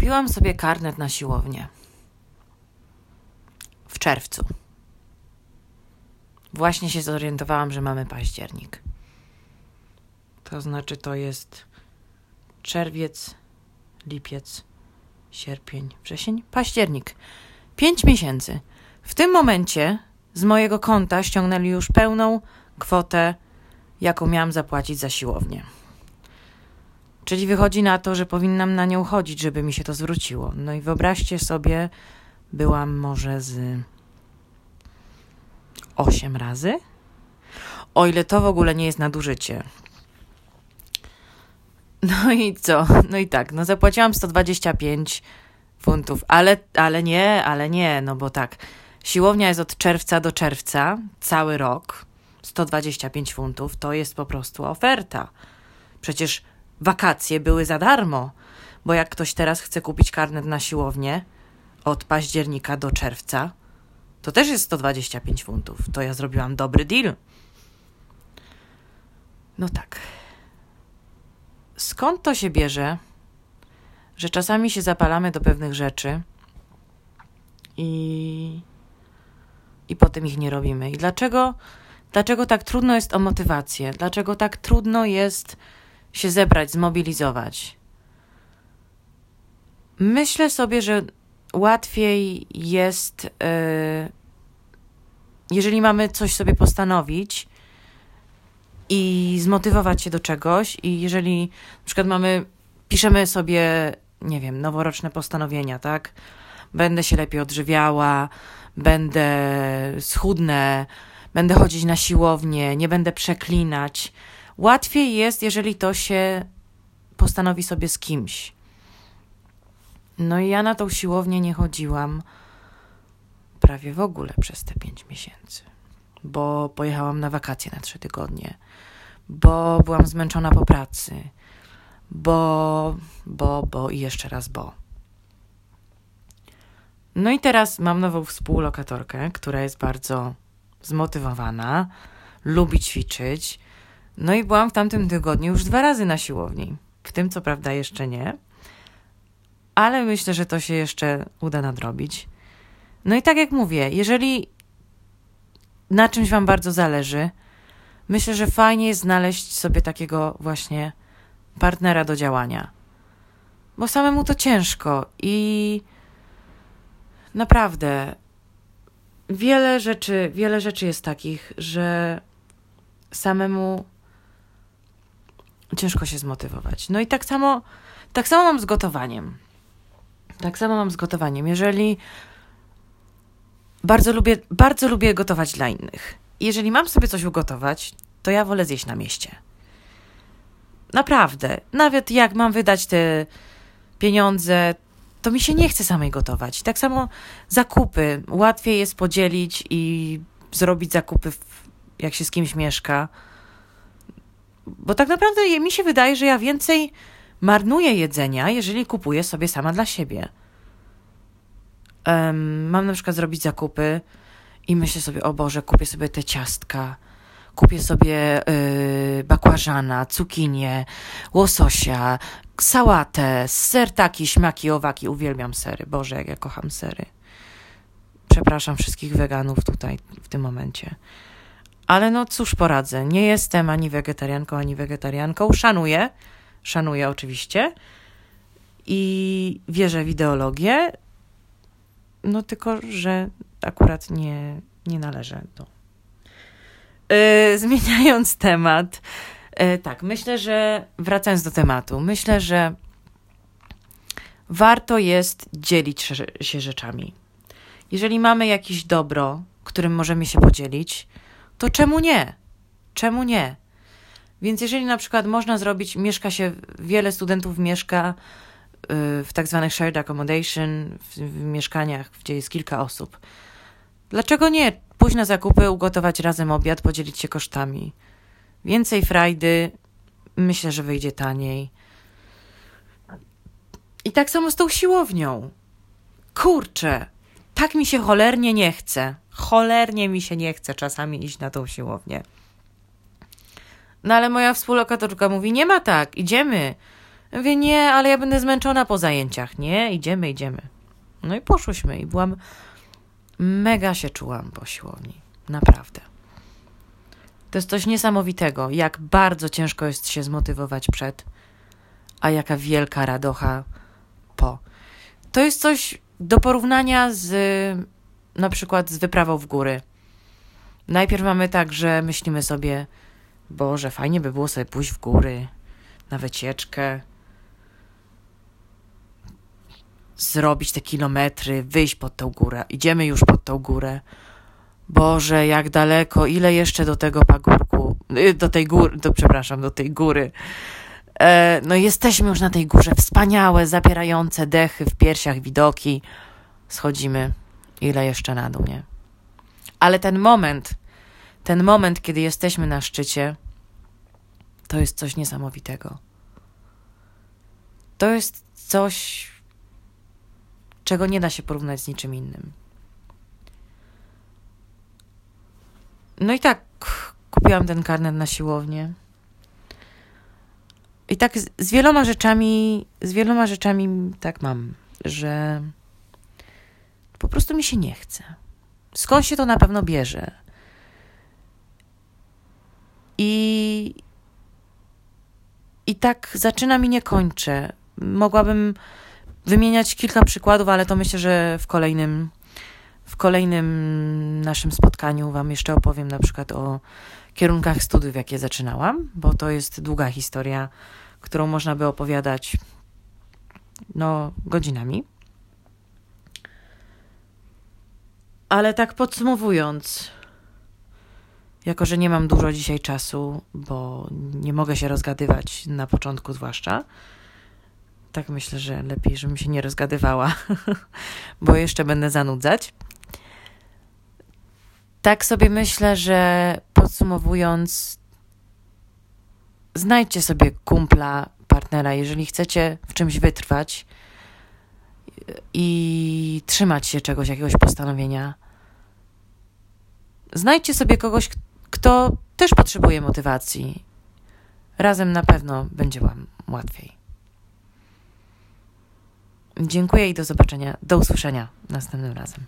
Kupiłam sobie karnet na siłownię. W czerwcu. Właśnie się zorientowałam, że mamy październik. To znaczy, to jest czerwiec, lipiec, sierpień, wrzesień, październik. Pięć miesięcy. W tym momencie z mojego konta ściągnęli już pełną kwotę, jaką miałam zapłacić za siłownię. Czyli wychodzi na to, że powinnam na nią chodzić, żeby mi się to zwróciło. No i wyobraźcie sobie, byłam może z osiem razy. O ile to w ogóle nie jest nadużycie. No i co? No i tak, no zapłaciłam 125 funtów, ale, ale nie, ale nie, no bo tak. Siłownia jest od czerwca do czerwca, cały rok. 125 funtów to jest po prostu oferta. Przecież wakacje były za darmo, bo jak ktoś teraz chce kupić karnet na siłownię od października do czerwca, to też jest 125 funtów. To ja zrobiłam dobry deal. No tak. Skąd to się bierze, że czasami się zapalamy do pewnych rzeczy i, i potem ich nie robimy? I dlaczego, dlaczego tak trudno jest o motywację? Dlaczego tak trudno jest się zebrać, zmobilizować? Myślę sobie, że łatwiej jest, yy, jeżeli mamy coś sobie postanowić i zmotywować się do czegoś, i jeżeli na przykład mamy, piszemy sobie, nie wiem, noworoczne postanowienia, tak? Będę się lepiej odżywiała, będę schudnę, będę chodzić na siłownię, nie będę przeklinać. Łatwiej jest, jeżeli to się postanowi sobie z kimś. No i ja na tą siłownię nie chodziłam prawie w ogóle przez te pięć miesięcy, bo pojechałam na wakacje na trzy tygodnie, bo byłam zmęczona po pracy, bo, bo, bo i jeszcze raz bo. No i teraz mam nową współlokatorkę, która jest bardzo zmotywowana, lubi ćwiczyć. No i byłam w tamtym tygodniu już dwa razy na siłowni. W tym co prawda jeszcze nie, ale myślę, że to się jeszcze uda nadrobić. No i tak jak mówię, jeżeli na czymś Wam bardzo zależy, myślę, że fajnie jest znaleźć sobie takiego właśnie partnera do działania. Bo samemu to ciężko i naprawdę wiele rzeczy, wiele rzeczy jest takich, że samemu ciężko się zmotywować. No i tak samo, tak samo mam z gotowaniem. Tak samo mam z gotowaniem. Jeżeli bardzo lubię, bardzo lubię gotować dla innych. Jeżeli mam sobie coś ugotować, to ja wolę zjeść na mieście. Naprawdę. Nawet jak mam wydać te pieniądze, to mi się nie chce samej gotować. Tak samo zakupy. Łatwiej jest podzielić i zrobić zakupy, jak się z kimś mieszka. Bo tak naprawdę mi się wydaje, że ja więcej marnuję jedzenia, jeżeli kupuję sobie sama dla siebie. Um, mam na przykład zrobić zakupy i myślę sobie, o Boże, kupię sobie te ciastka, kupię sobie yy, bakłażana, cukinię, łososia, sałatę, ser taki, śmaki, owaki. Uwielbiam sery. Boże, jak ja kocham sery. Przepraszam wszystkich weganów tutaj w tym momencie. Ale no cóż poradzę, nie jestem ani wegetarianką, ani wegetarianką. Szanuję, szanuję oczywiście i wierzę w ideologię, no tylko, że akurat nie, nie należę do. Yy, zmieniając temat, yy, tak, myślę, że wracając do tematu, myślę, że warto jest dzielić się rzeczami. Jeżeli mamy jakieś dobro, którym możemy się podzielić, to czemu nie? Czemu nie? Więc jeżeli na przykład można zrobić, mieszka się, wiele studentów mieszka y, w tak zwanych shared accommodation, w, w mieszkaniach, gdzie jest kilka osób. Dlaczego nie pójść na zakupy, ugotować razem obiad, podzielić się kosztami? Więcej frajdy, myślę, że wyjdzie taniej. I tak samo z tą siłownią. Kurczę, tak mi się cholernie nie chce. Cholernie mi się nie chce czasami iść na tą siłownię. No ale moja współlokatorka mówi: Nie ma tak, idziemy. Mówię, nie, ale ja będę zmęczona po zajęciach. Nie, idziemy, idziemy. No i poszłyśmy i byłam, mega się czułam po siłowni. Naprawdę. To jest coś niesamowitego, jak bardzo ciężko jest się zmotywować przed, a jaka wielka radocha po. To jest coś do porównania z na przykład z wyprawą w góry. Najpierw mamy tak, że myślimy sobie, Boże, fajnie by było sobie pójść w góry, na wycieczkę, zrobić te kilometry, wyjść pod tą górę. Idziemy już pod tą górę. Boże, jak daleko, ile jeszcze do tego pagórku, y, do tej góry, do, przepraszam, do tej góry. E, no jesteśmy już na tej górze, wspaniałe, zapierające dechy w piersiach widoki. Schodzimy, ile jeszcze na dół, nie? Ale ten moment, ten moment, kiedy jesteśmy na szczycie, to jest coś niesamowitego. To jest coś, czego nie da się porównać z niczym innym. No i tak kupiłam ten karnet na siłownię. I tak z, z, wieloma rzeczami, z wieloma rzeczami tak mam, że po prostu mi się nie chce. Skąd się to na pewno bierze? I, i tak zaczynam i nie kończę. Mogłabym wymieniać kilka przykładów, ale to myślę, że w kolejnym, w kolejnym naszym spotkaniu Wam jeszcze opowiem na przykład o kierunkach studiów, jakie zaczynałam, bo to jest długa historia, którą można by opowiadać no, godzinami. Ale tak podsumowując, jako że nie mam dużo dzisiaj czasu, bo nie mogę się rozgadywać na początku, zwłaszcza, tak myślę, że lepiej, żebym się nie rozgadywała, bo jeszcze będę zanudzać. Tak sobie myślę, że podsumowując, znajdźcie sobie kumpla, partnera, jeżeli chcecie w czymś wytrwać i trzymać się czegoś, jakiegoś postanowienia. Znajdźcie sobie kogoś, kto też potrzebuje motywacji. Razem na pewno będzie Wam łatwiej. Dziękuję i do zobaczenia, do usłyszenia następnym razem.